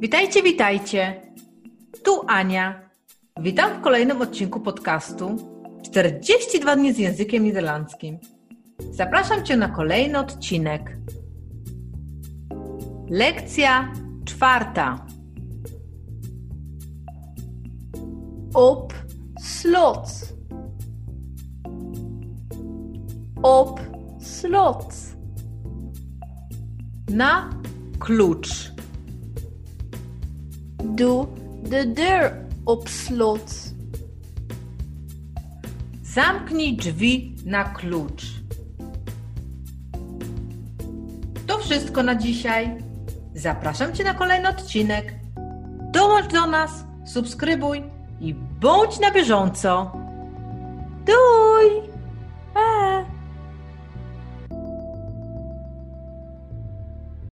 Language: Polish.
Witajcie, witajcie. Tu Ania. Witam w kolejnym odcinku podcastu 42 dni z językiem niderlandzkim. Zapraszam Cię na kolejny odcinek. Lekcja czwarta. Op slot. Op slot. Na klucz. Doe de deur op slot. Zamknij drzwi na klucz. To wszystko na dzisiaj. Zapraszam Cię na kolejny odcinek. Dołącz do nas, subskrybuj i bądź na bieżąco. Doei!